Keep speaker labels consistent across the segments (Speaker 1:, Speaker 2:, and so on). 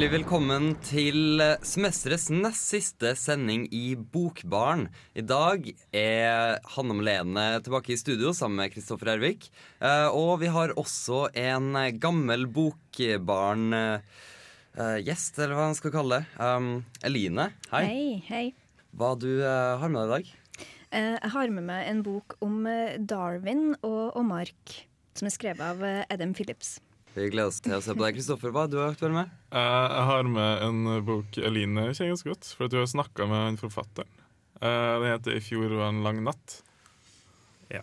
Speaker 1: Hjertelig velkommen til semesterets nest siste sending i Bokbaren. I dag er Hanne Malene tilbake i studio sammen med Kristoffer Ervik. Eh, Og vi har også en gammel Bokbaren-gjest, eller hva man skal kalle det. Um, Eline, hei.
Speaker 2: Hei, hei.
Speaker 1: Hva du eh, har med deg i dag?
Speaker 2: Eh, Jeg har med meg en bok om Darwin og, Mark, som er skrevet av Adam Phillips.
Speaker 1: Vi gleder oss til å se på deg. Kristoffer, hva har du aktuell med?
Speaker 3: Eh, Jeg har med en bok Eline kjenner ganske godt, for at du har snakka med han forfatteren. Eh, Den heter 'I fjor var en lang natt'. Ja.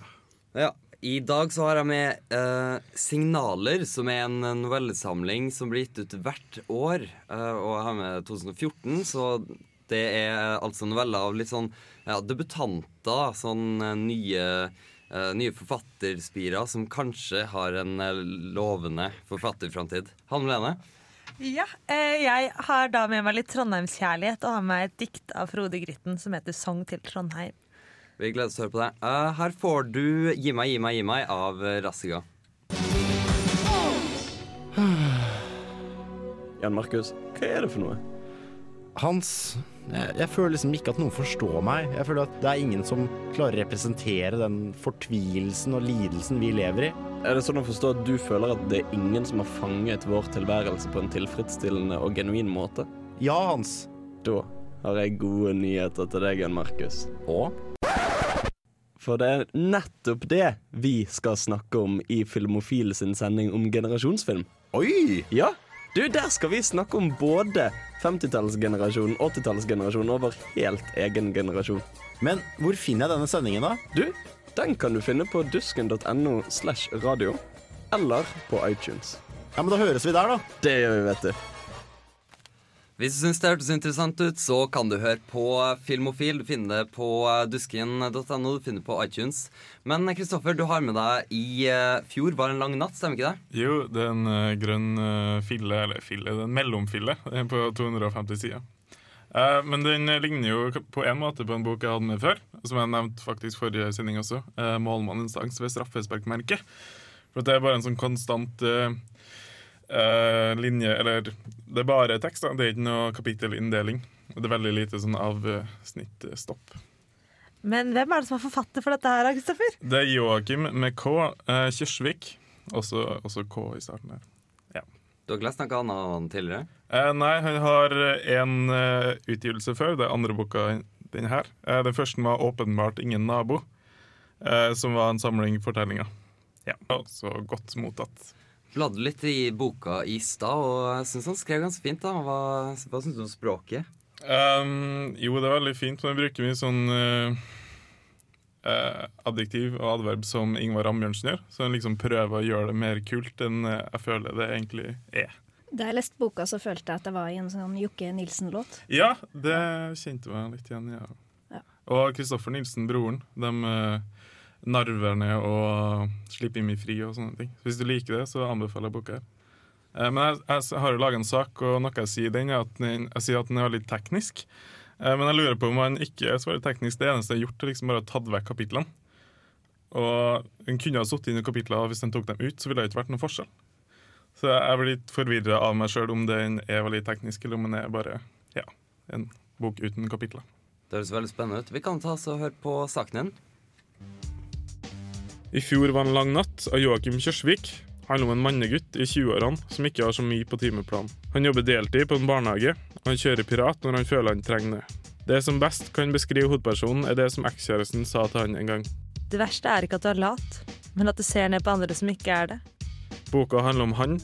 Speaker 1: Ja, I dag så har jeg med uh, 'Signaler', som er en novellesamling som blir gitt ut hvert år. Uh, og jeg har med 2014, så det er altså noveller av litt sånn ja, debutanter. Sånn nye, nye forfatterspirer som kanskje har en eh, lovende forfatterframtid. Hanne Lene?
Speaker 4: Ja, eh, jeg har da med meg litt Trondheimskjærlighet og har med meg et dikt av Frode Grytten som heter 'Song til Trondheim'.
Speaker 1: Vi gleder oss til å høre på det. Eh, her får du 'Gi meg, gi meg, gi meg' av eh, Rassiga.
Speaker 5: Jan Markus, hva er det for noe?
Speaker 6: Hans jeg, jeg føler liksom ikke at noen forstår meg. Jeg føler at det er ingen som klarer å representere den fortvilelsen og lidelsen vi lever i.
Speaker 5: Er det sånn å forstå at du føler at det er ingen som har fanget vår tilværelse på en tilfredsstillende og genuin måte?
Speaker 6: Ja, Hans.
Speaker 5: Da har jeg gode nyheter til deg, Jan Markus.
Speaker 6: Og?
Speaker 5: For det er nettopp det vi skal snakke om i Filmofil sin sending om generasjonsfilm.
Speaker 6: Oi!
Speaker 5: Ja, du, der skal vi snakke om både 50-tallsgenerasjonen, 80-tallsgenerasjonen og vår helt egen generasjon.
Speaker 6: Men hvor finner jeg denne sendingen, da?
Speaker 5: Du, den kan du finne på dusken.no slash radio, eller på iTunes.
Speaker 6: Ja, men Da høres vi der, da.
Speaker 5: Det gjør vi, vet du.
Speaker 1: Hvis du syns det hørtes interessant ut, så kan du høre på Filmofil. Du finner det på dusken.no, du finner det på iTunes. Men Kristoffer, du har med deg i eh, fjor var en lang natt, stemmer ikke det?
Speaker 3: Jo, det er en eh, grønn eh, fille, eller fille, det er en mellomfille på 250 sider. Men den ligner jo på en måte på en bok jeg hadde med før, som jeg nevnte faktisk forrige sending også. 'Målmannens angst ved straffesparkmerket'. For det er bare en sånn konstant eh, eh, linje Eller det er bare tekst, da. Det er ikke noe kapittelinndeling. Det er veldig lite sånn avsnittstopp.
Speaker 4: Men hvem er det som er forfatter for dette her, Kristoffer?
Speaker 3: Det er Joakim med K. Uh, Kjørsvik. Også, også K i starten her.
Speaker 1: Du har ikke lest noe annet av han tidligere?
Speaker 3: Uh, nei, han har en uh, utgivelse før. Det er andre boka den her. Eh, den første var 'Åpenbart ingen nabo', eh, som var en samling fortellinger. Ja, Så godt mottatt.
Speaker 1: Bladde litt i boka i stad, og jeg syns han skrev ganske fint. da Hva, hva syns du om språket?
Speaker 3: Um, jo, det er veldig fint, men jeg bruker mye sånn eh, eh, adjektiv og adverb som Ingvar Ambjørnsen gjør. Så han liksom prøver å gjøre det mer kult enn eh, jeg føler det egentlig er.
Speaker 2: Da jeg leste boka, så følte jeg at jeg var i en sånn Jokke Nilsen-låt.
Speaker 3: Ja, det kjente meg litt igjen, ja.
Speaker 2: Ja.
Speaker 3: Og Kristoffer Nilsen, broren, de uh, narver ned og slippe inn i fri og sånne ting. Hvis du liker det, så anbefaler jeg boka her. Eh, men jeg, jeg har jo laga en sak, og noe jeg sier i den, er at den, jeg sier at den er veldig teknisk. Eh, men jeg lurer på om han ikke er så veldig teknisk. Det eneste jeg har gjort, er liksom bare å tatt vekk kapitlene. Og den kunne ha sittet inn i kapitler, og hvis den tok dem ut, så ville det ikke vært noen forskjell. Så jeg blir litt forvirra av meg sjøl om den er veldig teknisk, eller om den er bare ja, en bok uten kapitler.
Speaker 1: Det høres veldig spennende ut. Vi kan ta oss og høre på saken din.
Speaker 3: I fjor var en lang natt av Joakim Kjørsvik handler om en mannegutt i 20-årene som ikke har så mye på timeplanen. Han jobber deltid på en barnehage, og han kjører pirat når han føler han trenger det. Det som best kan beskrive hovedpersonen, er det som ekskjæresten sa til han en gang.
Speaker 4: Det verste er ikke at du er lat, men at du ser ned på andre som ikke er det.
Speaker 3: Boka handler om han,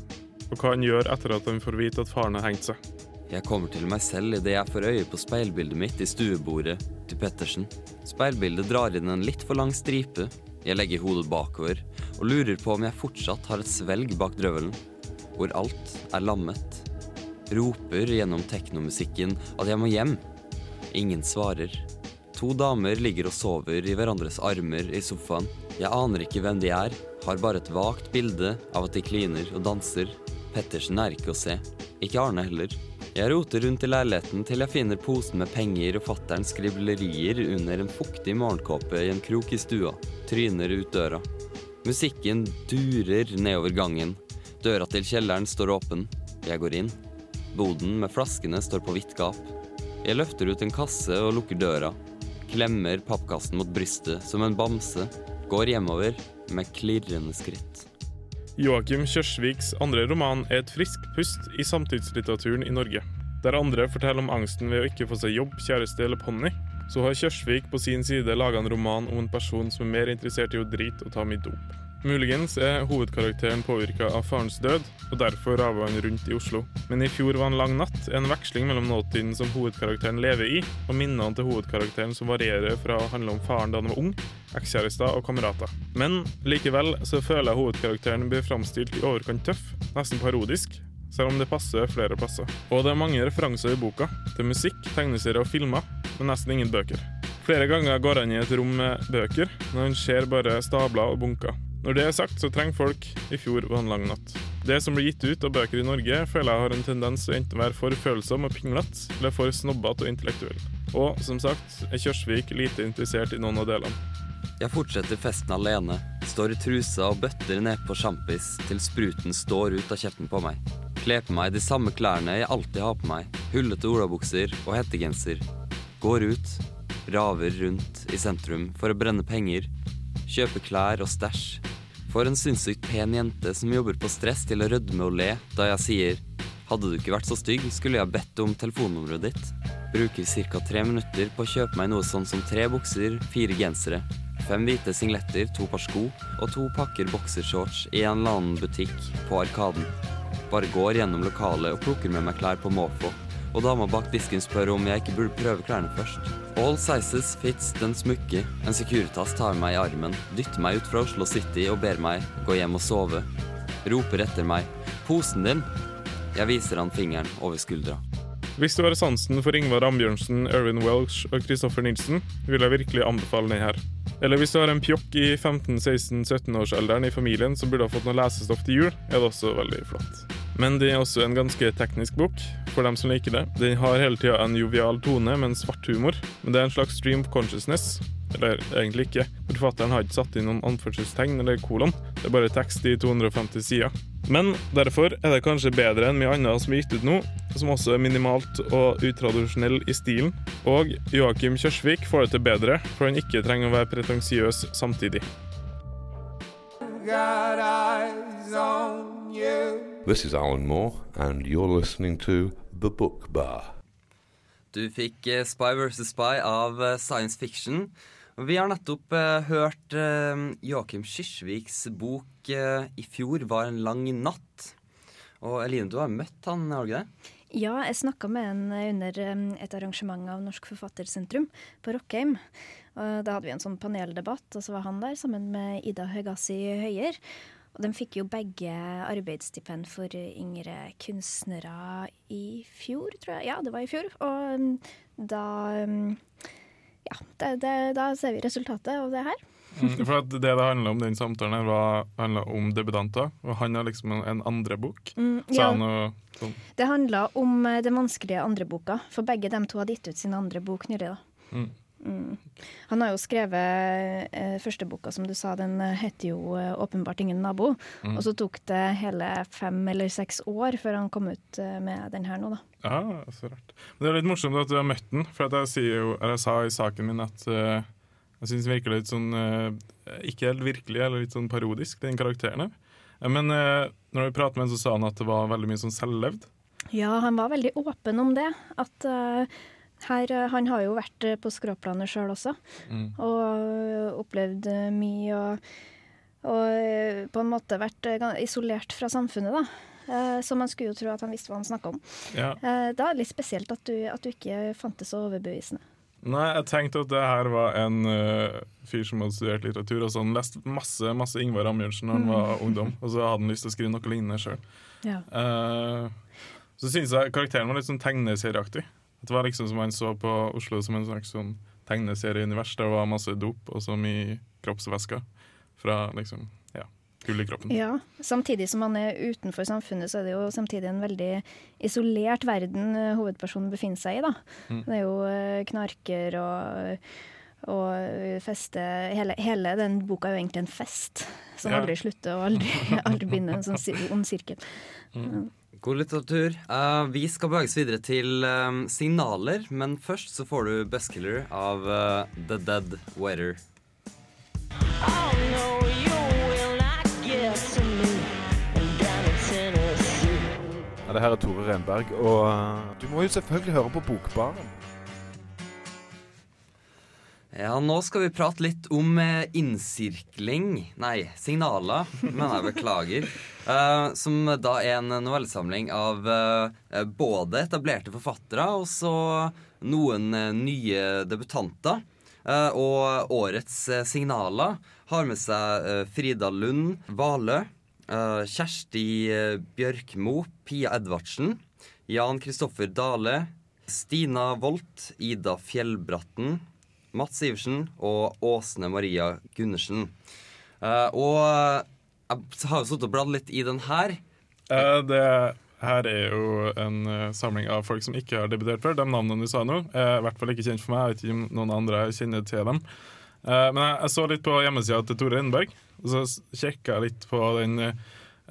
Speaker 3: og hva han gjør etter at han får vite at faren har hengt seg.
Speaker 1: Jeg kommer til meg selv idet jeg får øye på speilbildet mitt i stuebordet til Pettersen. Speilbildet drar inn en litt for lang stripe. Jeg legger hodet bakover og lurer på om jeg fortsatt har et svelg bak drøvelen, hvor alt er lammet. Roper gjennom teknomusikken at jeg må hjem. Ingen svarer. To damer ligger og sover i hverandres armer i sofaen. Jeg aner ikke hvem de er, har bare et vagt bilde av at de kliner og danser. Pettersen er ikke å se. Ikke Arne heller. Jeg roter rundt i leiligheten til jeg finner posen med penger og fatterns skriblerier under en fuktig morgenkåpe i en krok i stua. Tryner ut døra. Musikken durer nedover gangen. Døra til kjelleren står åpen. Jeg går inn. Boden med flaskene står på vidt gap. Jeg løfter ut en kasse og lukker døra. Klemmer pappkassen mot brystet som en bamse. Går hjemover med klirrende skritt.
Speaker 3: Joakim Kjørsviks andre roman er et friskt pust i samtidslitteraturen i Norge. Der andre forteller om angsten ved å ikke få seg jobb, kjæreste eller ponni, så har Kjørsvik på sin side laga en roman om en person som er mer interessert i å drite og ta mye dop. Muligens er hovedkarakteren påvirka av farens død, og derfor raver han rundt i Oslo. Men i fjor var en lang natt en veksling mellom nåtiden som hovedkarakteren lever i, og minnene til hovedkarakteren som varierer fra å handle om faren da han var ung, ekskjærester og kamerater. Men likevel så føler jeg hovedkarakteren blir framstilt i overkant tøff, nesten parodisk, selv om det passer flere plasser. Og det er mange referanser i boka, til musikk, tegneserier og filmer, men nesten ingen bøker. Flere ganger går han i et rom med bøker, men han ser bare stabler og bunker. Når det er sagt, så trenger folk i fjor var en lang natt. Det som blir gitt ut av bøker i Norge, føler jeg har en tendens til å enten være for følsom og pinglete, eller for snobbete og intellektuell. Og som sagt er Kjørsvik lite interessert i noen av delene.
Speaker 1: Jeg fortsetter festen alene. Står i trusa og bøtter ned på sjampis til spruten står ut av kjeften på meg. Kler på meg de samme klærne jeg alltid har på meg. Hullete olabukser og hettegenser. Går ut, raver rundt i sentrum for å brenne penger. Kjøpe klær og stæsj. For en sinnssykt pen jente som jobber på stress til å rødme og le da jeg sier hadde du ikke vært så stygg, skulle jeg bedt om telefonnummeret ditt. Bruker ca. tre minutter på å kjøpe meg noe sånn som tre bukser, fire gensere, fem hvite singletter, to par sko og to pakker boksershorts i en eller annen butikk på Arkaden. Bare går gjennom lokalet og plukker med meg klær på måfå og dama bak disken spør om jeg ikke burde prøve klærne først. All sizes fits den smukke. En Securitas tar meg i armen, dytter meg ut fra Oslo City og ber meg gå hjem og sove. Roper etter meg 'Posen din!' Jeg viser han fingeren over skuldra.
Speaker 3: Hvis du har sansen for Ingvar Ambjørnsen, Erwin Welsh og Christoffer Nilsen, vil jeg virkelig anbefale den her. Eller hvis du har en pjokk i 15-16-17-årsalderen i familien som burde ha fått noe lesestoff til jul, er det også veldig flott. Men det er også en ganske teknisk bok, for dem som liker det. Den har hele tida en jovial tone med en svart humor, men det er en slags stream of consciousness. Eller egentlig ikke. Forfatteren har ikke satt inn noen anførselstegn eller kolon. Det er bare tekst i 250 sider. Men derfor er det kanskje bedre enn mye annet som er gitt ut nå, som også er minimalt og utradisjonell i stilen. Og Joakim Kjørsvik får det til bedre, for han ikke trenger å være pretensiøs samtidig. God.
Speaker 1: This is Alan Moore, and you're listening to The Book Bar. Du fikk uh, Spy vs. Spy av uh, Science Fiction. Vi har nettopp uh, hørt Joakim Kyrkjeviks bok 'I fjor var en lang natt'. Og Eline, du har møtt han, har du ikke det?
Speaker 2: Ja, jeg snakka med han under et arrangement av Norsk Forfattersentrum på Rockheim. Da hadde vi en sånn paneldebatt, og så var han der sammen med Ida Høgassi Høyer. Og de fikk jo begge arbeidsstipend for yngre kunstnere i fjor, tror jeg. Ja, det var i fjor. Og um, da um, Ja, det, det, da ser vi resultatet av det her.
Speaker 3: Mm, for Det det handla om den samtalen, her var om debutanter. Og han har liksom en, en andre bok. Mm, ja. noe, sånn.
Speaker 2: Det handla om eh, den vanskelige andre boka, for begge de to hadde gitt ut sin andre bok nylig. da. Mm. Mm. Han har jo skrevet eh, første boka, som du sa, den heter jo eh, åpenbart 'Ingen nabo'. Mm. Og så tok det hele fem eller seks år før han kom ut eh, med den her nå, da.
Speaker 3: Ja, så rart. Men det er litt morsomt at du har møtt den, for jeg, jo, jeg, sa i saken min at uh, jeg syns den virker litt sånn uh, Ikke helt virkelig, eller litt sånn parodisk, den karakteren her. Men uh, når vi pratet med ham, så sa han at det var veldig mye sånn selvlevd.
Speaker 2: Ja, han var veldig åpen om det. At her, eh, han har jo vært eh, på skråplanet sjøl også, mm. og eh, opplevd mye. Og, og, på en måte vært isolert fra samfunnet, da. Så man skulle jo tro at han visste hva han snakka om. Ja. Da er det litt spesielt at du, at du ikke fant det så overbevisende.
Speaker 3: Nei, jeg tenkte at det her var en uh, fyr som hadde studert litteratur. Og så han leste masse masse Ingvar Ambjørnsen da han mm. var ungdom, og så hadde han lyst til å skrive noe lignende sjøl. Ja. Uh, så syns jeg karakteren var litt sånn tegneserieaktig. Det var liksom som man så på Oslo som en slags sånn tegneserieunivers. Det var masse dop og så mye kroppsvæsker fra liksom, ja, gull i kroppen.
Speaker 2: Ja, Samtidig som man er utenfor samfunnet, så er det jo samtidig en veldig isolert verden eh, hovedpersonen befinner seg i. da.
Speaker 3: Mm.
Speaker 2: Det er jo eh, knarker og, og feste hele, hele den boka er jo egentlig en fest som
Speaker 3: Ja.
Speaker 2: aldri slutter og aldri, aldri begynner en sånn ond sirkel.
Speaker 1: God litteratur. Uh, vi skal beveges videre til um, signaler, men først så får du Buskiller av uh, The Dead Weather.
Speaker 7: Ja, det her er Tore Renberg, og uh, du må jo selvfølgelig høre på Bokbaren.
Speaker 1: Ja, nå skal vi prate litt om eh, innsirkling Nei, signaler, men jeg beklager. Uh, som da er en novellesamling av uh, både etablerte forfattere og så noen uh, nye debutanter. Og årets signaler har med seg Frida Lund Valø, Kjersti Bjørkmo, Pia Edvardsen, Jan Kristoffer Dale, Stina Volt, Ida Fjellbratten, Mats Iversen og Åsne Maria Gundersen. Uh, og jeg har jo sittet og bladd litt i den her.
Speaker 3: Uh, det her er jo en eh, samling av folk som ikke har debutert før. De navnene du sa nå, er i hvert fall ikke kjent for meg. Jeg vet ikke om noen andre kjenner til dem. Uh, men jeg, jeg så litt på hjemmesida til Tore Renberg, og så sjekka jeg litt på den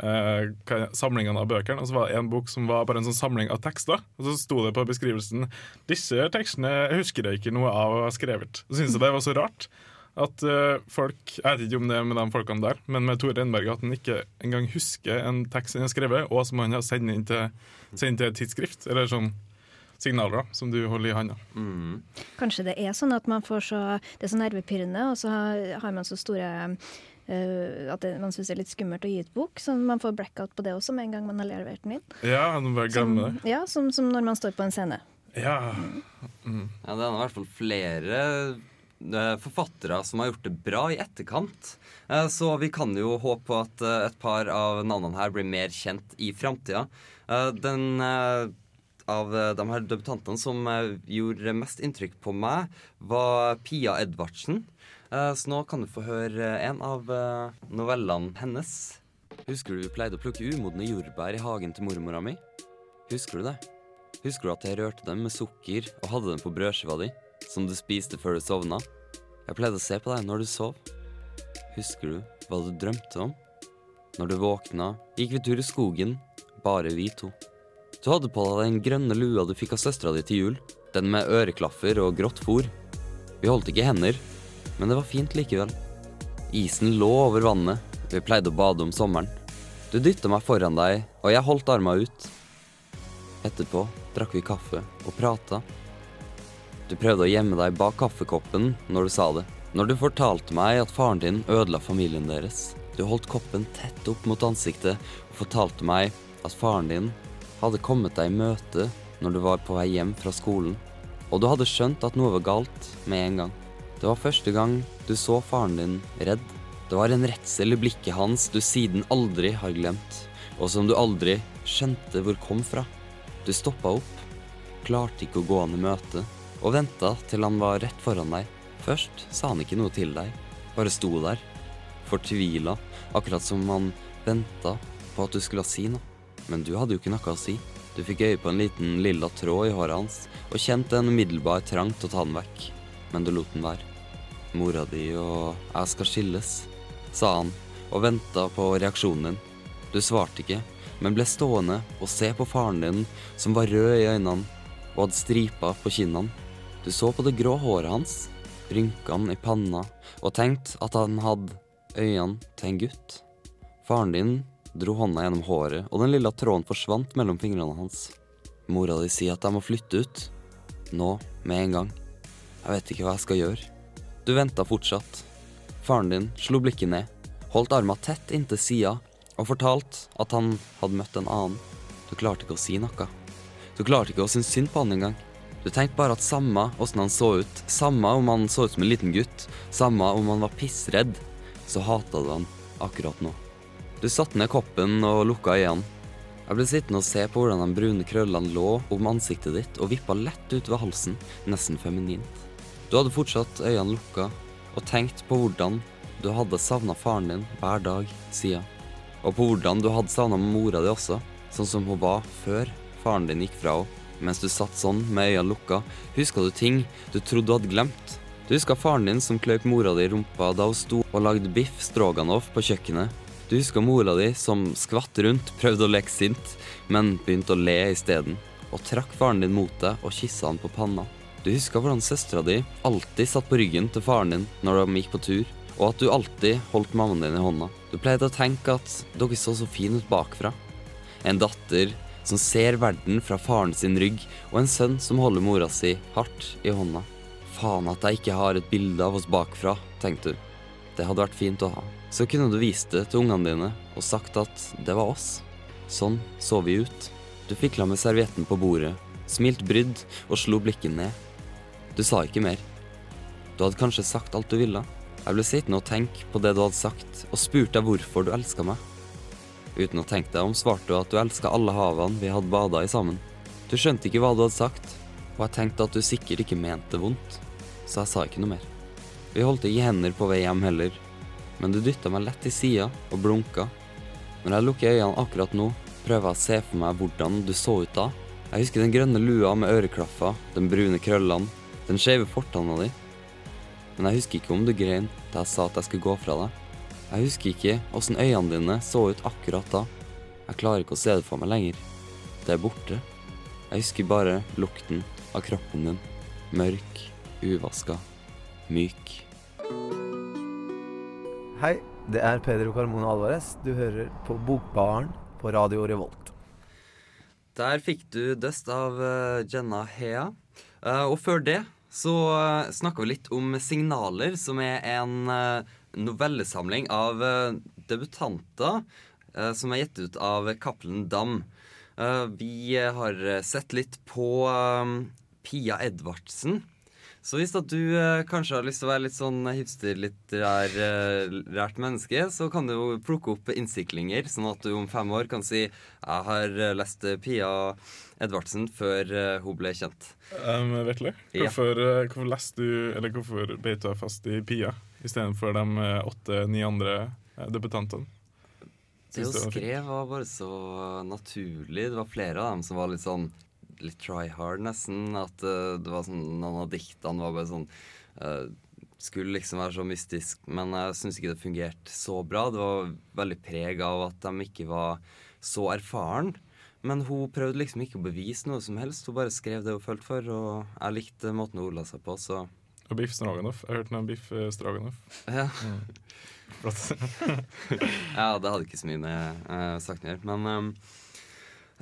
Speaker 3: eh, samlingene av bøkene. Og så var det en bok som var bare en sånn samling av tekster. Og så sto det på beskrivelsen Disse tekstene husker jeg ikke noe av å ha skrevet. Så syntes jeg det var så rart. At eh, folk Jeg vet ikke om det er med de folkene der, men med Tore Renberg at han ikke engang husker en tekst han har skrevet, og som han har sendt inn til, sendt til et tidsskrift, eller sånn signaler, da, som du holder i handa.
Speaker 1: Mm.
Speaker 2: Kanskje det er sånn at man får så Det er så nervepirrende, og så har, har man så store eh, At det, man syns det er litt skummelt å gi ut bok, så man får blackout på det også med en gang man har levert den inn.
Speaker 3: Ja,
Speaker 2: Som, ja, som, som når man står på en scene.
Speaker 3: Ja.
Speaker 1: Ja, det er i hvert fall flere eh, forfattere som har gjort det bra i etterkant. Eh, Så vi kan jo håpe på at et par av navnene her blir mer kjent i framtida. Den av de her debutantene som gjorde mest inntrykk på meg, var Pia Edvardsen. Eh, Så nå kan du få høre en av eh, novellene hennes. Husker du vi pleide å plukke umodne jordbær i hagen til mormora mi? Husker du det? Husker du at jeg rørte dem med sukker og hadde dem på brødskiva di, som du spiste før du sovna? Jeg pleide å se på deg når du sov. Husker du hva du drømte om? Når du våkna, gikk vi tur i skogen, bare vi to. Du hadde på deg den grønne lua du fikk av søstera di til jul, den med øreklaffer og grått fôr. Vi holdt ikke hender, men det var fint likevel. Isen lå over vannet, vi pleide å bade om sommeren. Du dytta meg foran deg, og jeg holdt arma ut. Etterpå drakk vi kaffe og prata. Du prøvde å gjemme deg bak kaffekoppen når du sa det. Når du fortalte meg at faren din ødela familien deres. Du holdt koppen tett opp mot ansiktet og fortalte meg at faren din hadde kommet deg i møte når du var på vei hjem fra skolen. Og du hadde skjønt at noe var galt med en gang. Det var første gang du så faren din redd. Det var en redsel i blikket hans du siden aldri har glemt, og som du aldri skjønte hvor kom fra. Du stoppa opp, klarte ikke å gå han i møte, og venta til han var rett foran deg. Først sa han ikke noe til deg, bare sto der, fortvila, akkurat som han venta på at du skulle si noe. Men du hadde jo ikke noe å si. Du fikk øye på en liten lilla tråd i håret hans, og kjente en umiddelbar trang til å ta den vekk. Men du lot den være. Mora di og jeg skal skilles, sa han, og venta på reaksjonen din. Du svarte ikke, men ble stående og se på faren din, som var rød i øynene og hadde striper på kinnene. Du så på det grå håret hans, rynkene i panna, og tenkte at han hadde øynene til en gutt. Faren din dro hånda gjennom håret, og den lille tråden forsvant mellom fingrene hans. Mora di sier at jeg må flytte ut. Nå, med en gang. Jeg vet ikke hva jeg skal gjøre. Du venta fortsatt. Faren din slo blikket ned, holdt arma tett inntil sida og fortalte at han hadde møtt en annen. Du klarte ikke å si noe. Du klarte ikke å synes synd på han engang. Du tenkte bare at samme åssen han så ut, samme om han så ut som en liten gutt, samme om han var pissredd, så hata du han akkurat nå. Du satte ned koppen og lukka øynene. Jeg ble sittende og se på hvordan de brune krøllene lå om ansiktet ditt og vippa lett ut ved halsen, nesten feminint. Du hadde fortsatt øynene lukka og tenkt på hvordan du hadde savna faren din hver dag siden. Og på hvordan du hadde savna mora di også, sånn som hun var før faren din gikk fra henne. Mens du satt sånn med øynene lukka, huska du ting du trodde du hadde glemt. Du huska faren din som kløyp mora di i rumpa da hun sto og lagde biff stroganoff på kjøkkenet. Du huska mora di som skvatt rundt, prøvde å leke sint, men begynte å le isteden. Og trakk faren din mot deg og kyssa han på panna. Du huska hvordan søstera di alltid satt på ryggen til faren din når de gikk på tur, og at du alltid holdt mammaen din i hånda. Du pleide å tenke at dere så så fine ut bakfra. En datter som ser verden fra faren sin rygg, og en sønn som holder mora si hardt i hånda. Faen at jeg ikke har et bilde av oss bakfra, tenkte du. Det hadde vært fint å ha. Så kunne du vist det til ungene dine og sagt at det var oss. Sånn så vi ut. Du fikla med servietten på bordet, smilt brydd og slo blikket ned. Du sa ikke mer. Du hadde kanskje sagt alt du ville. Jeg ble sittende og tenke på det du hadde sagt, og spurte deg hvorfor du elska meg. Uten å tenke deg om svarte du at du elska alle havene vi hadde bada i sammen. Du skjønte ikke hva du hadde sagt, og jeg tenkte at du sikkert ikke mente vondt, så jeg sa ikke noe mer. Vi holdt ikke hender på vei hjem heller, men du dytta meg lett til sida og blunka. Når jeg lukker øynene akkurat nå, prøver jeg å se for meg hvordan du så ut da. Jeg husker den grønne lua med øreklaffer, den brune krøllene, den skeive fortanna di. Men jeg husker ikke om du grein da jeg sa at jeg skulle gå fra deg. Jeg husker ikke åssen øynene dine så ut akkurat da. Jeg klarer ikke å se det for meg lenger. Det er borte. Jeg husker bare lukten av kroppen din. Mørk, uvaska, myk.
Speaker 8: Hei, det er Pedro Carmona Alvarez. Du hører på Bokbaren på Radio Revolt.
Speaker 1: Der fikk du Dust av uh, Jenna Hea. Uh, og før det så snakker snakka vi litt om Signaler, som er en uh, novellesamling av uh, debutanter som er gitt ut av Cappelen Dam. Vi har sett litt på Pia Edvardsen. Så hvis at du kanskje har lyst til å være litt sånn hipsterlitterært menneske, så kan du jo plukke opp innsiklinger, sånn at du om fem år kan si 'Jeg har lest Pia Edvardsen før hun ble kjent'.
Speaker 3: Um, Vetle, hvorfor, ja. hvorfor leste du, eller hvorfor beit du deg fast i Pia? istedenfor de åtte-ni andre debutantene.
Speaker 1: Det hun skrev, var bare så naturlig. Det var flere av dem som var litt sånn litt try hard, nesten. At uh, det var sånn, Noen av diktene var bare sånn uh, Skulle liksom være så mystisk, men jeg syns ikke det fungerte så bra. Det var veldig preg av at de ikke var så erfaren. Men hun prøvde liksom ikke å bevise noe som helst. Hun bare skrev det hun følte for, og jeg likte måten hun ordla seg på, så
Speaker 3: og biff stroganoff. Jeg hørte noen biff eh, stroganoff.
Speaker 1: Ja. Mm. ja, det hadde ikke så mye med uh, saken å gjøre. Men um,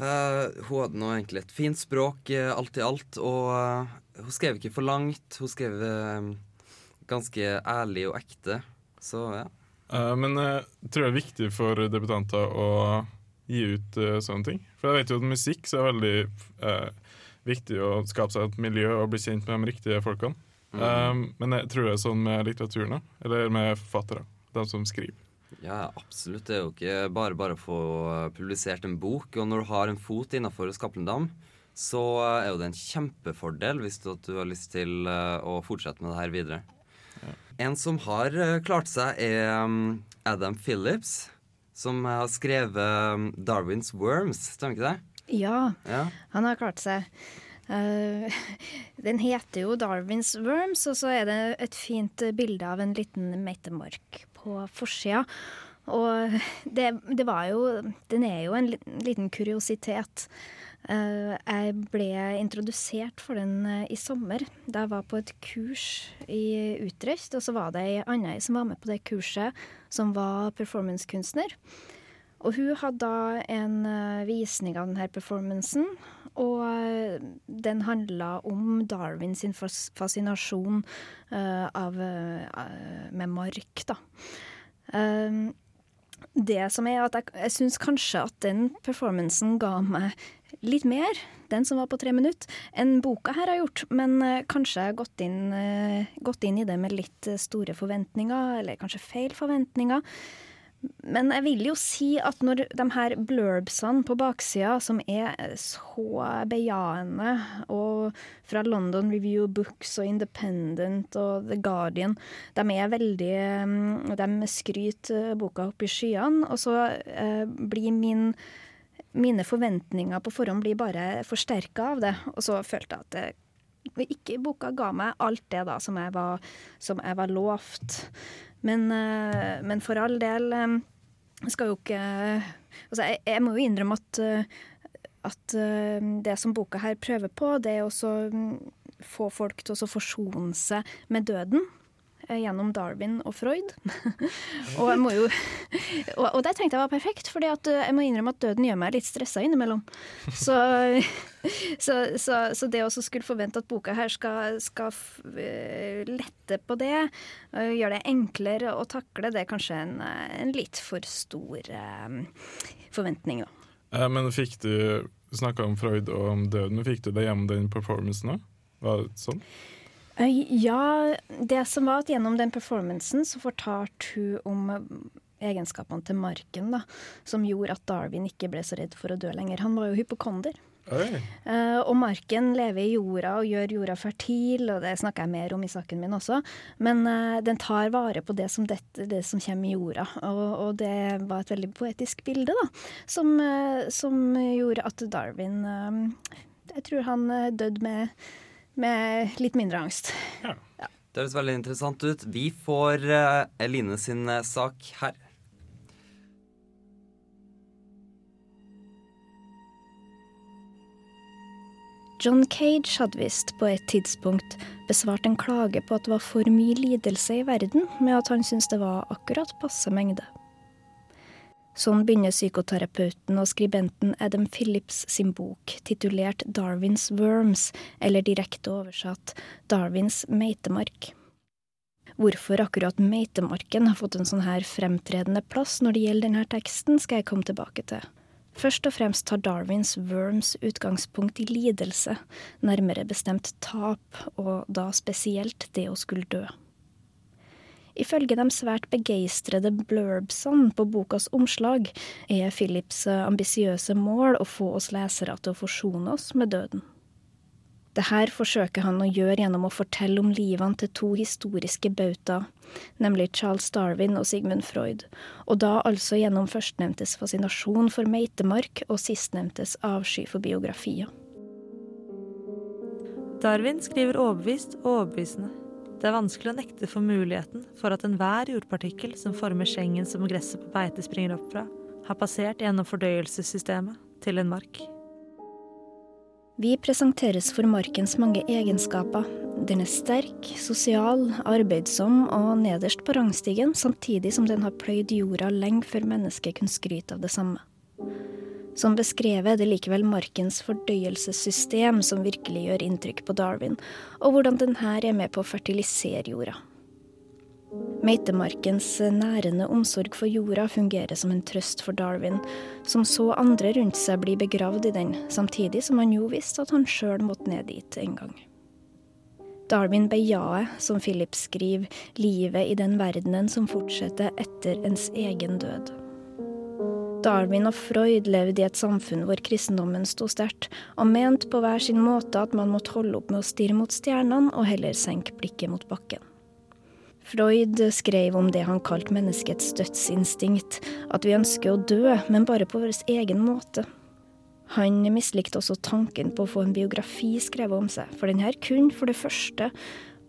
Speaker 1: uh, hun hadde nå egentlig et fint språk, uh, alt i alt. Og hun skrev ikke for langt. Hun skrev ganske ærlig og ekte. Så ja.
Speaker 3: men jeg tror det er viktig for debutanter å gi ut sånne ting. For jeg vet jo at musikk så er veldig viktig å skape seg et miljø og bli kjent med de riktige folkene. Mm. Men jeg tror det er sånn med litteraturen, eller med forfattere. De som skriver.
Speaker 1: Ja, absolutt. Det er jo ikke bare bare å få publisert en bok. Og når du har en fot innafor Skaplendam, så er jo det en kjempefordel hvis du, du har lyst til uh, å fortsette med det her videre. Ja. En som har uh, klart seg, er um, Adam Phillips, som har skrevet um, 'Darwins Worms'. Stemmer ikke det?
Speaker 2: Ja, ja, han har klart seg. Uh, den heter jo 'Darwins Worms', og så er det et fint bilde av en liten meitemark på forsida. Og det, det, var jo Den er jo en liten kuriositet. Uh, jeg ble introdusert for den uh, i sommer, da jeg var på et kurs i Utrecht. Og så var det ei anna som var med på det kurset, som var performancekunstner. Og hun hadde da en visning av denne performancen, og eh, den handla om Darwin sin fascinasjon uh, av, uh, med mark, da. Um, det som er at jeg, jeg syns kanskje at den performancen ga meg litt mer, den som var på tre minutter, enn boka her har gjort. Men kanskje jeg har gått inn, gått inn i det med litt store forventninger, eller kanskje feil forventninger. Men jeg vil jo si at når de her blurbsene på baksida, som er så bejaende, og fra London Review Books og Independent og The Guardian, de er veldig mm, De skryter boka opp i skyene, og så eh, blir min mine forventninger på forhånd blir bare forsterka av det. Og så følte jeg at det, ikke boka ga meg alt det da som jeg var, som jeg var lovt. Men, eh, men for all del eh, skal jo ikke Altså, jeg, jeg må jo innrømme at, eh, at det som boka her prøver på, det er også mm, få folk til å forsone seg med døden. Eh, gjennom Darwin og Freud. og, jo, og, og det tenkte jeg var perfekt, for eh, jeg må innrømme at døden gjør meg litt stressa innimellom. Så, så, så, så, det å skulle forvente at boka her skal, skal eh, lette på det, gjøre det enklere å takle, det er kanskje en, en litt for stor um, forventning, da.
Speaker 3: Men fikk du snakka om Freud og om døden, fikk du det gjennom den performancen òg? Var det sånn?
Speaker 2: Ja, det som var at gjennom den performancen så fortalte hun om eh, egenskapene til marken, da, som gjorde at Darwin ikke ble så redd for å dø lenger. Han var jo hypokonder. Uh, og marken lever i jorda og gjør jorda fertil, og det snakker jeg mer om i saken min også. Men uh, den tar vare på det som, dette, det som kommer i jorda. Og, og, det var et veldig poetisk bilde, da. Som, uh, som gjorde at Darwin Jeg tror han døde med med litt mindre angst. Ja.
Speaker 1: Ja. Det høres veldig interessant ut. Vi får uh, Eline sin uh, sak her.
Speaker 2: John Cage hadde visst på et tidspunkt besvart en klage på at det var for mye lidelse i verden, med at han syntes det var akkurat passe mengde. Sånn begynner psykoterapeuten og skribenten Adam Phillips sin bok, titulert Darwins Worms, eller direkte oversatt Darwins meitemark. Hvorfor akkurat meitemarken har fått en sånn her fremtredende plass når det gjelder denne teksten, skal jeg komme tilbake til. Først og fremst tar Darwins Worms utgangspunkt i lidelse, nærmere bestemt tap, og da spesielt det å skulle dø. Ifølge de svært begeistrede blurbsene på bokas omslag er Philips ambisiøse mål å få oss lesere til å forsone oss med døden. Det her forsøker han å gjøre gjennom å fortelle om livene til to historiske bautaer, nemlig Charles Darwin og Sigmund Freud, og da altså gjennom førstnevntes fascinasjon for meitemark og sistnevntes avsky for biografier.
Speaker 4: Darwin skriver overbevist og overbevisende. Det er vanskelig å nekte for muligheten for at enhver jordpartikkel som former skjengen som gresset på beite springer opp fra, har passert gjennom fordøyelsessystemet til en mark.
Speaker 2: Vi presenteres for markens mange egenskaper. Den er sterk, sosial, arbeidsom og nederst på rangstigen, samtidig som den har pløyd jorda lenge før mennesket kunne skryte av det samme. Som beskrevet er det likevel markens fordøyelsessystem som virkelig gjør inntrykk på Darwin, og hvordan denne er med på å fertilisere jorda. Meitemarkens nærende omsorg for jorda fungerer som en trøst for Darwin, som så andre rundt seg bli begravd i den, samtidig som han jo visste at han sjøl måtte ned dit en gang. Darwin bejaer, som Philip skriver, livet i den verdenen som fortsetter etter ens egen død. Darwin og Freud levde i et samfunn hvor kristendommen sto sterkt, og mente på hver sin måte at man måtte holde opp med å stirre mot stjernene og heller senke blikket mot bakken. Freud skrev om det han kalte menneskets dødsinstinkt, at vi ønsker å dø, men bare på vår egen måte. Han mislikte også tanken på å få en biografi skrevet om seg, for den her kunne for det første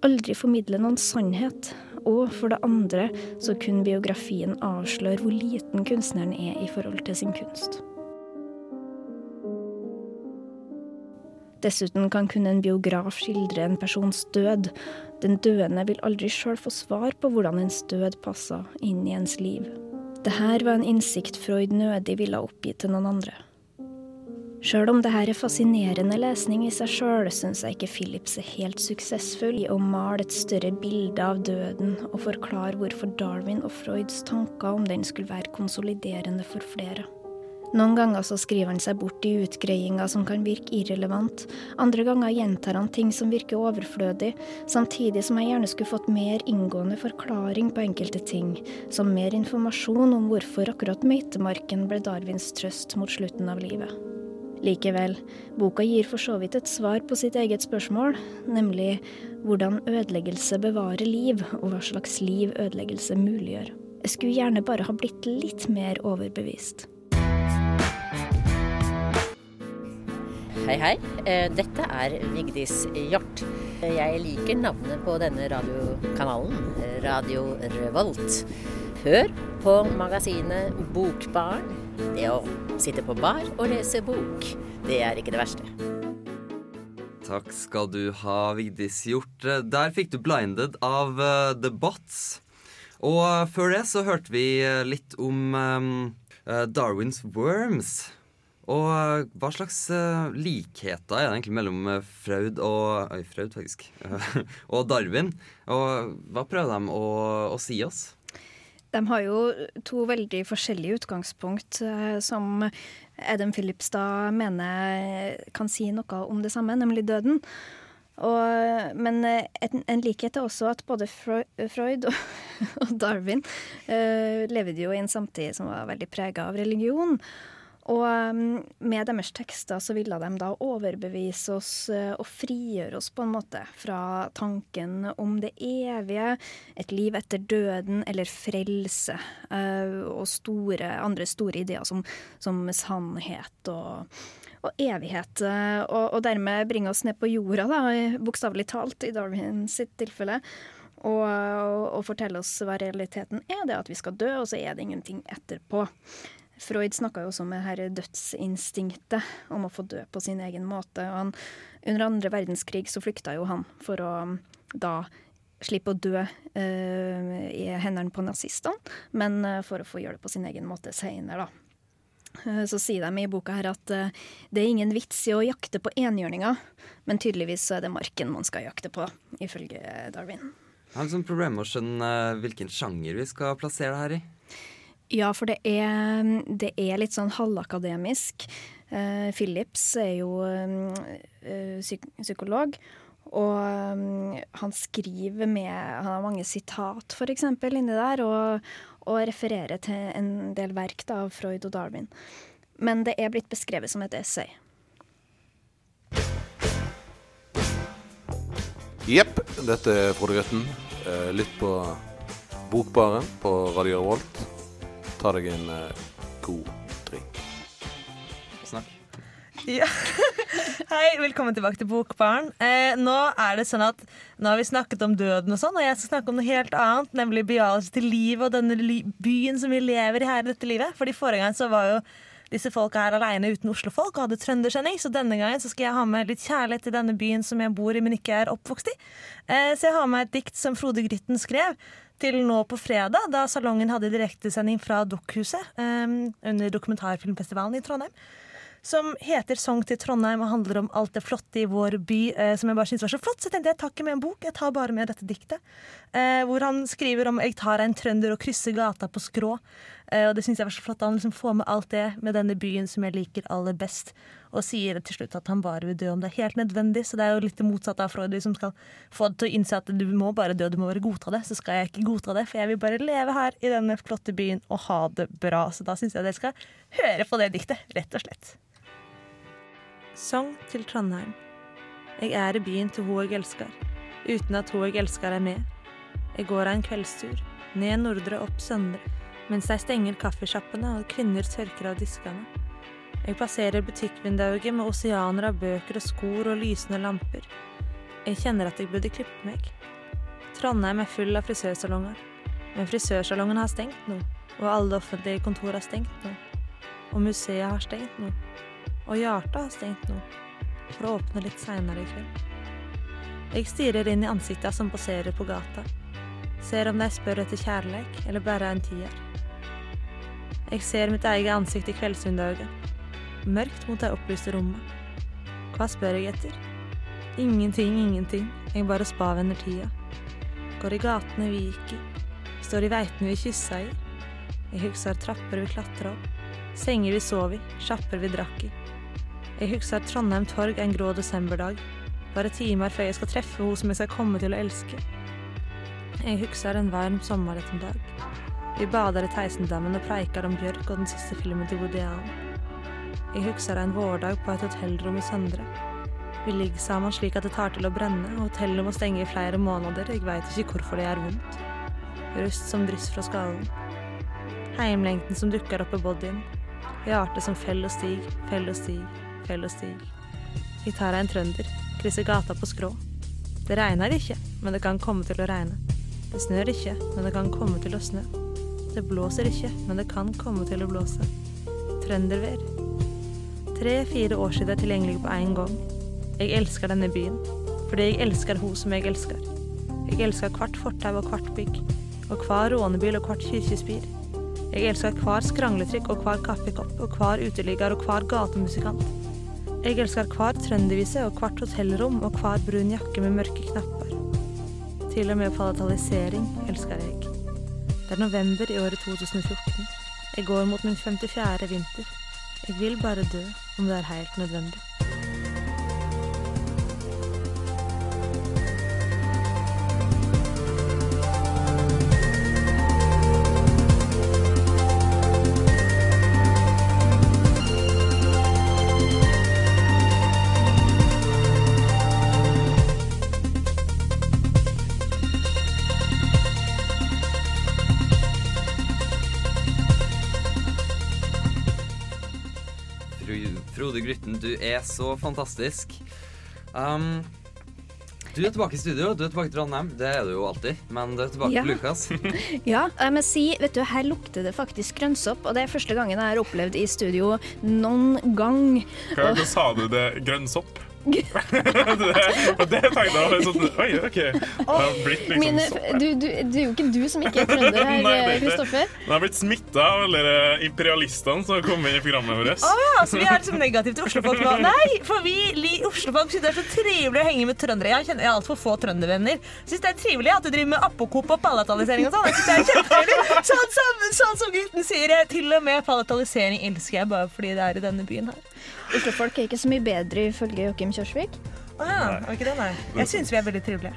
Speaker 2: aldri formidle noen sannhet, og for det andre så kunne biografien avsløre hvor liten kunstneren er i forhold til sin kunst. Dessuten kan kun en biograf skildre en persons død. Den døende vil aldri sjøl få svar på hvordan ens død passer inn i ens liv. Dette var en innsikt Freud nødig ville oppgi til noen andre. Sjøl om dette er fascinerende lesning i seg sjøl, syns jeg ikke Philips er helt suksessfull i å male et større bilde av døden og forklare hvorfor Darwin og Freuds tanker om den skulle være konsoliderende for flere. Noen ganger så skriver han seg bort i utgreiinger som kan virke irrelevant, andre ganger gjentar han ting som virker overflødig, samtidig som jeg gjerne skulle fått mer inngående forklaring på enkelte ting, som mer informasjon om hvorfor akkurat meitemarken ble Darwins trøst mot slutten av livet. Likevel, boka gir for så vidt et svar på sitt eget spørsmål, nemlig hvordan ødeleggelse bevarer liv, og hva slags liv ødeleggelse muliggjør. Jeg skulle gjerne bare ha blitt litt mer overbevist.
Speaker 9: Hei, hei. Eh, Dette er Vigdis Hjort. Jeg liker navnet på denne radiokanalen, Radio Revolt. Hør på magasinet Bokbarn. Det å sitte på bar og lese bok, det er ikke det verste.
Speaker 1: Takk skal du ha, Vigdis Hjort. Der fikk du 'Blinded' av uh, The Bots. Og uh, før det så hørte vi uh, litt om um, Darwins Worms. Og hva slags likheter er det egentlig mellom Fraud og Oi, Fraud, faktisk. og Darwin? Og hva prøver de å, å si oss?
Speaker 2: De har jo to veldig forskjellige utgangspunkt, som Adam Phillips da mener kan si noe om det samme, nemlig døden. Og, men en, en, likhet er også at både Freud og, og Darwin uh, levde jo i en samtid som var veldig prega av religion. Og med deres tekster så ville de da overbevise oss og frigjøre oss på en måte fra tanken om det evige, et liv etter døden eller frelse, og store, andre store ideer som, som sannhet og, og evighet. Og, og, dermed bringe oss ned på jorda, da, bokstavelig talt, i Darwin sitt tilfelle. Og, og fortelle oss hva realiteten er, det at vi skal dø, og så er det ingenting etterpå. Freud snakka jo også om det her dødsinstinktet, om å få dø på sin egen måte. Og han, under andre verdenskrig så flykta jo han for å da slippe å dø uh, i hendene på nazistene, men uh, for å få gjøre det på sin egen måte seinere, da. Uh, så sier de i boka her at det er ingen vits i å jakte på enhjørninger, men tydeligvis så er det marken man skal jakte på, ifølge Darwin.
Speaker 1: Jeg har liksom problemer med å skjønne hvilken sjanger vi skal plassere det her i.
Speaker 2: Ja, for det er, det er litt sånn halvakademisk. Uh, Philips er jo uh, psyk psykolog, og um, han skriver med Han har mange sitat, eksempel, inni der, og, og refererer til en del verk da, av Freud og Darwin. Men det er blitt beskrevet som et essay.
Speaker 7: Jepp, dette er Frode Grøtten. Lytt på Bokbaren på Radio Revolt ta deg en uh, god drink.
Speaker 1: Snakk.
Speaker 4: Ja. Hei, velkommen tilbake til Bokbaren. Eh, nå er det sånn at Nå har vi snakket om døden og sånn, og jeg skal snakke om noe helt annet, nemlig bejaelse til livet og denne byen som vi lever i her i dette livet. Fordi Forrige gang så var jo disse folka her aleine uten Oslo-folk og hadde trøndersending, så denne gangen så skal jeg ha med litt kjærlighet til denne byen som jeg bor i, men ikke er oppvokst i. Eh, så jeg har med et dikt som Frode Grytten skrev, til nå på fredag, da Salongen hadde direktesending fra Dokkhuset um, under dokumentarfilmfestivalen i Trondheim. Som heter 'Sang til Trondheim' og handler om alt det flotte i vår by. Eh, som jeg bare synes var så flott, så tenkte jeg tar ikke med en bok, jeg tar bare med dette diktet. Eh, hvor han skriver om 'Jeg tar en trønder og krysser gata på skrå'. Eh, og det syns jeg var så flott. Han liksom får med alt det med denne byen som jeg liker aller best og sier til slutt at han bare vil dø om det er helt nødvendig. Så det er jo litt det motsatte av Freud, som skal få det til å innse at du må bare dø, du må bare godta det. Så skal jeg ikke godta det, for jeg vil bare leve her i denne flotte byen og ha det bra. Så da syns jeg dere skal høre på det diktet, rett og slett. Sang til Trondheim. Jeg er i byen til hun jeg elsker, uten at hun jeg elsker er med. Jeg går av en kveldstur, ned Nordre, opp Søndre, mens jeg stenger kaffesjappene og kvinner tørker av diskene. Jeg passerer butikkvinduet med oseaner av bøker og skor og lysende lamper. Jeg kjenner at jeg burde klippe meg. Trondheim er full av frisørsalonger, men frisørsalongen har stengt nå, og alle offentlige kontor har stengt nå. Og museet har stengt nå. Og hjertet har stengt nå, for å åpne litt seinere i kveld. Jeg stirrer inn i ansikta som poserer på gata, ser om de spør etter kjærleik eller bare en tier. Jeg ser mitt eget ansikt i kveldsvinduet mørkt mot det opplyste rommet. Hva spør jeg etter? Ingenting, ingenting, jeg bare spavender tida. Går i gatene vi gikk i, står i veitene vi kyssa i. Jeg husker trapper vi klatra opp, Senger vi sov i, sjapper vi drakk i. Jeg husker Trondheim torg en grå desemberdag. Bare timer før jeg skal treffe henne som jeg skal komme til å elske. Jeg husker en varm sommerettermiddag. Vi bader i Theisendammen og preiker om Bjørk og den siste filmen til Woody Allen. Jeg husker en vårdag på et hotellrom i Søndre. Vi ligger sammen slik at det tar til å brenne, og hotellet må stenge i flere måneder, jeg veit ikke hvorfor det gjør vondt. Rust som dryss fra skallen. Heimlengten som dukker opp i bodyen. Hjertet som fell og stig, fell og stig, fell og stig. Jeg tar en trønder, krysser gata på skrå. Det regner ikke, men det kan komme til å regne. Det snør ikke, men det kan komme til å snø. Det blåser ikke, men det kan komme til å blåse. Trøndervær. Tre-fire årstider tilgjengelig på én gang. Jeg elsker denne byen, fordi jeg elsker hun som jeg elsker. Jeg elsker hvert fortau og hvert bygg, og hver rånebil og hvert kirkespir. Jeg elsker hver skrangletrykk og hver kaffekopp og hver uteligger og hver gatemusikant. Jeg elsker hver trøndervise og hvert hotellrom og hver brun jakke med mørke knapper. Til og med palatalisering elsker jeg. Det er november i året 2014. Jeg går mot min 54. vinter. Jeg vil bare dø om det er helt nødvendig.
Speaker 1: Frode Grytten, du er så fantastisk. Um, du er tilbake i studio, du er tilbake til Trondheim. Det er du jo alltid. Men du er tilbake
Speaker 2: Ja.
Speaker 1: på Lukas.
Speaker 2: Ja, jeg må si, vet du, her lukter det faktisk grønnsopp, og det er første gangen jeg har opplevd i studio noen gang.
Speaker 3: Hva, hva sa du det? Grønnsopp? Det, og det tenkte jeg var sånn Oi, OK. Det har blitt liksom
Speaker 2: Mine, du, du, det er jo ikke du som ikke er trønder her,
Speaker 3: er.
Speaker 2: Kristoffer.
Speaker 3: Den har blitt smitta av alle de imperialistene som har kommet inn i programmet vårt.
Speaker 4: Å ja, så vi er liksom negative til Oslofolk nå? Nei, for vi li- Oslofolk syns det er så trivelig å henge med trøndere. Jeg kjenner jeg har altfor få trøndervenner. Syns det er trivelig at du driver med apokop og palatalisering og sånn. Jeg synes det er kjempetrivelig. Sånn som, sånn som gutten sier, til og med palatalisering elsker jeg bare fordi det er i denne byen her.
Speaker 2: Oslofolk er ikke så mye bedre ifølge Joakim Kjørsvik.
Speaker 4: Å ja, var ikke det, nei. Jeg syns vi er veldig trivelige.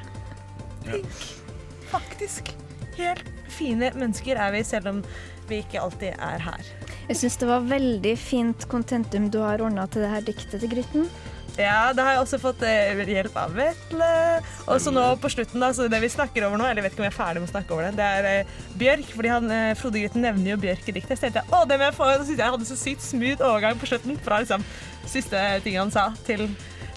Speaker 4: Faktisk. Helt fine mennesker er vi, selv om vi ikke alltid er her.
Speaker 2: Jeg syns det var veldig fint kontentum du har ordna til det her diktet til Grytten.
Speaker 4: Ja, det har jeg også fått eh, hjelp av Vetle. Og så nå på slutten, da, så det vi snakker over nå, eller jeg vet ikke om jeg er ferdig med å snakke over det, det er eh, Bjørk. fordi han, eh, Frode Grytten nevner jo Bjørk i diktet. Så tenkte jeg å, det må jeg få. Så syntes jeg hadde så sykt smooth overgang på slutten fra liksom siste ting han sa, til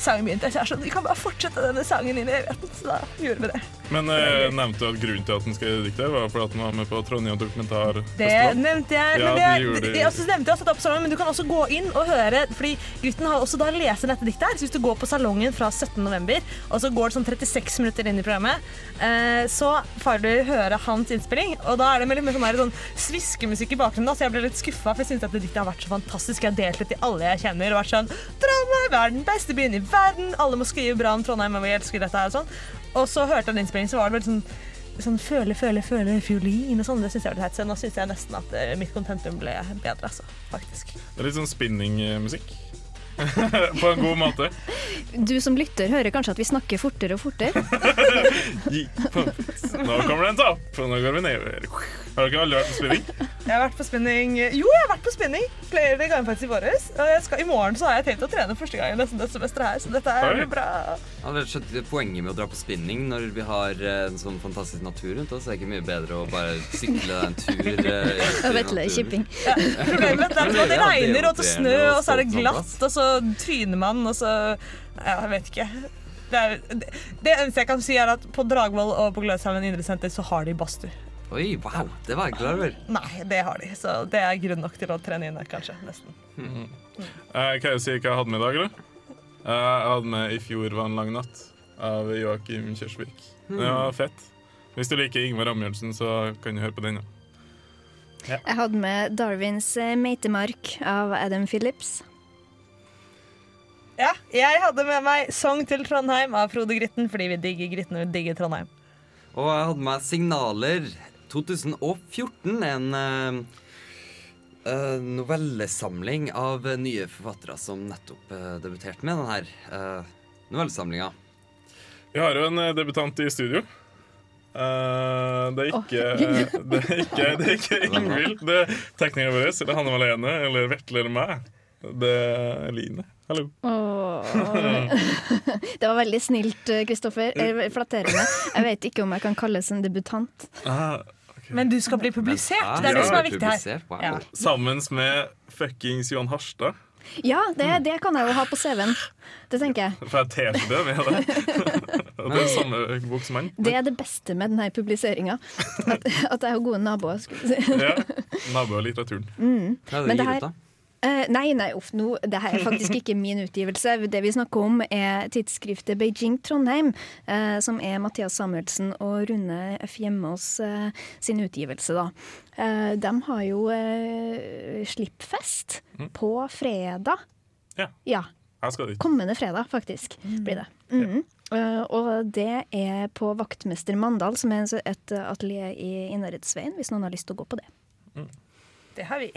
Speaker 4: sangen begynte. Så jeg er sånn, vi kan bare fortsette denne sangen inn i evigheten. Så da gjorde vi det.
Speaker 3: Men eh, nevnte du at grunnen til at den skrev diktet, var fordi at den var med på Trondheim
Speaker 4: Det nevnte jeg.
Speaker 3: Ja,
Speaker 4: men
Speaker 3: det
Speaker 4: det,
Speaker 3: gjorde
Speaker 4: jeg også nevnte jeg også opp salongen, men du kan også gå inn og høre, fordi gutten har også da leser dette diktet her. Så hvis du går på salongen fra 17. november, og så går det sånn 36 minutter inn i programmet, eh, så får du høre hans innspilling. Og da er det med litt mer sånn, sånn sviskemusikk i bakgrunnen, da, så jeg ble litt skuffa, for jeg syns dette diktet har vært så fantastisk. Jeg har delt det til alle jeg kjenner, og vært sånn Trondheim er den beste byen i verden! Alle må skrive bra om Trondheim, og vi elsker dette her og sånn. Og så hørte jeg den innspillingen, så var det veldig sånn sånn føle, føle, føle, fiolin og sånn. Det syns jeg var litt teit. Så nå syns jeg nesten at eh, mitt kontentum ble bedre, altså. Faktisk.
Speaker 3: Det er litt sånn spinning-musikk. på en god måte.
Speaker 2: Du som lytter hører kanskje at vi snakker fortere og fortere.
Speaker 3: Nå kommer det en topp, og nå går vi nedover. Har dere aldri vært på spinning?
Speaker 4: Jeg har vært på spinning Jo, jeg har vært på spinning flere ganger faktisk i våres. Og jeg skal, i morgen så har jeg tenkt å trene første gang nesten dette semesteret her, så dette er
Speaker 3: Oi.
Speaker 4: bra.
Speaker 1: Ja, det er poenget med å dra på spinning når vi har en sånn fantastisk natur rundt oss. Er ikke mye bedre å bare sykle en tur.
Speaker 2: Og Vetle. Kipping.
Speaker 4: Problemet er at det
Speaker 1: Ja, er
Speaker 4: regner, og det snø, og så er det glatt, og så tryner man, og så Ja, jeg vet ikke. Det, er, det, det eneste jeg kan si, er at på Dragvoll og på Gløshaugen idrettssenter så har de badstue.
Speaker 1: Oi, wow, det var jeg glad over.
Speaker 4: Nei, det har de, så det er grunn nok til å trene inn der, kanskje. Nesten.
Speaker 3: Eh, kan jeg si hva jeg hadde med i dag, eller? Eh, jeg hadde med 'I fjor var en lang natt' av Joakim Kjørsvik. Det var fett. Hvis du liker Ingvar Ambjørnsen, så kan du høre på den. Ja.
Speaker 2: Jeg hadde med Darwins eh, meitemark av Adam Phillips.
Speaker 4: Ja, jeg hadde med meg 'Song til Trondheim' av Frode Grytten, fordi vi digger Grytten og digger Trondheim.
Speaker 1: Og jeg hadde med Signaler 2014, en, eh, eh, novellesamling av eh, nye forfattere som nettopp uh, debuterte med denne uh, novellesamlinga.
Speaker 3: Vi har jo en eh, debutant i studio. Uh, det, er ikke, det er ikke Det er ikke Ingvild. Det er teknikeren vår, eller Hanne Malene, eller Vetle eller meg. Det er Line. Hallo.
Speaker 2: Oh. Det var veldig snilt, Kristoffer. Flatterende. Jeg vet ikke om jeg kan kalles en debutant.
Speaker 3: Ah,
Speaker 4: Men du skal bli publisert. Det er det som er viktig her.
Speaker 1: Wow.
Speaker 4: Ja.
Speaker 3: sammen med fuckings Johan Harstad.
Speaker 2: Ja, det, det kan jeg jo ha på CV-en. Det tenker jeg.
Speaker 3: For jeg T-skjorte med det. Og det er samme bok som han.
Speaker 2: Det er det beste med denne publiseringa. At, at jeg har gode naboer. skulle si.
Speaker 3: Ja. naboer og litteraturen.
Speaker 1: Hva er
Speaker 2: Men
Speaker 1: det
Speaker 2: du
Speaker 1: gir
Speaker 2: her-
Speaker 1: ut, da?
Speaker 2: Eh, nei, nei, uff, nå, det her er faktisk ikke min utgivelse. Det vi snakker om, er tidsskriftet Beijing Trondheim, uh, som er Mathias Samuelsen og Rune F. Hjemmeås eh, sin utgivelse, da. Eh, de har jo slippfest på fredag.
Speaker 3: Ja.
Speaker 2: Ja, kommende fredag, faktisk, blir det. Mhm. Uh, og det er på Vaktmester Mandal, som er et atelier i Innherredsveien, hvis noen har lyst til å gå på det.
Speaker 4: Det har vi.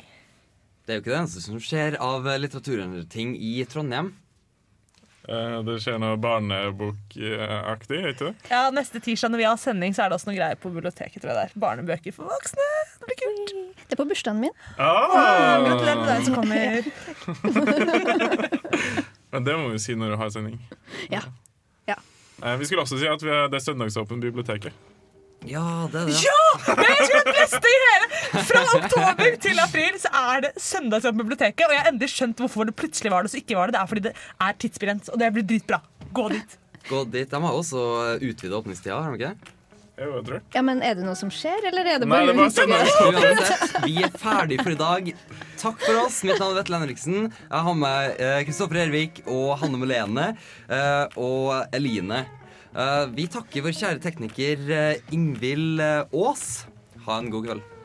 Speaker 1: Det er jo ikke det eneste som skjer av eh, litteraturting i Trondheim.
Speaker 3: Eh, Det skjer noe barnebokaktig, ikke det?
Speaker 4: Ja, Neste tirsdag når vi har sending, så er det også noe greier på biblioteket. tror jeg det er. Barnebøker for voksne. Det blir kult.
Speaker 2: Det er på bursdagen min.
Speaker 3: Ah!
Speaker 4: Gratulerer med deg som kommer.
Speaker 3: Men det må vi si når du har sending.
Speaker 2: Ja. Ja.
Speaker 3: Eh, Vi skulle også si at vi er, det er søndagsåpent biblioteket.
Speaker 1: Ja, det er det.
Speaker 4: Ja! Det er det beste i hele! Fra oktober til april så er det søndagsjobb på biblioteket. Og jeg har endelig skjønt hvorfor det plutselig var det, så ikke var det. Det er fordi det er tidsbegrenset, og det blir dritbra. Gå dit.
Speaker 1: Gå dit. De har også utvida åpningstida, har de ikke det?
Speaker 2: Ja, men Er det noe som skjer, eller er det
Speaker 3: Nei,
Speaker 2: bare
Speaker 3: det var søndagsåpent.
Speaker 1: Uansett, vi er ferdig for i dag. Takk for oss. Mitt navn er Vetle Henriksen. Jeg har med eh, Kristoffer Ervik og Hanne Melene eh, og Eline. Eh, vi takker vår kjære tekniker eh, Ingvild eh, Aas. Ha en god kveld.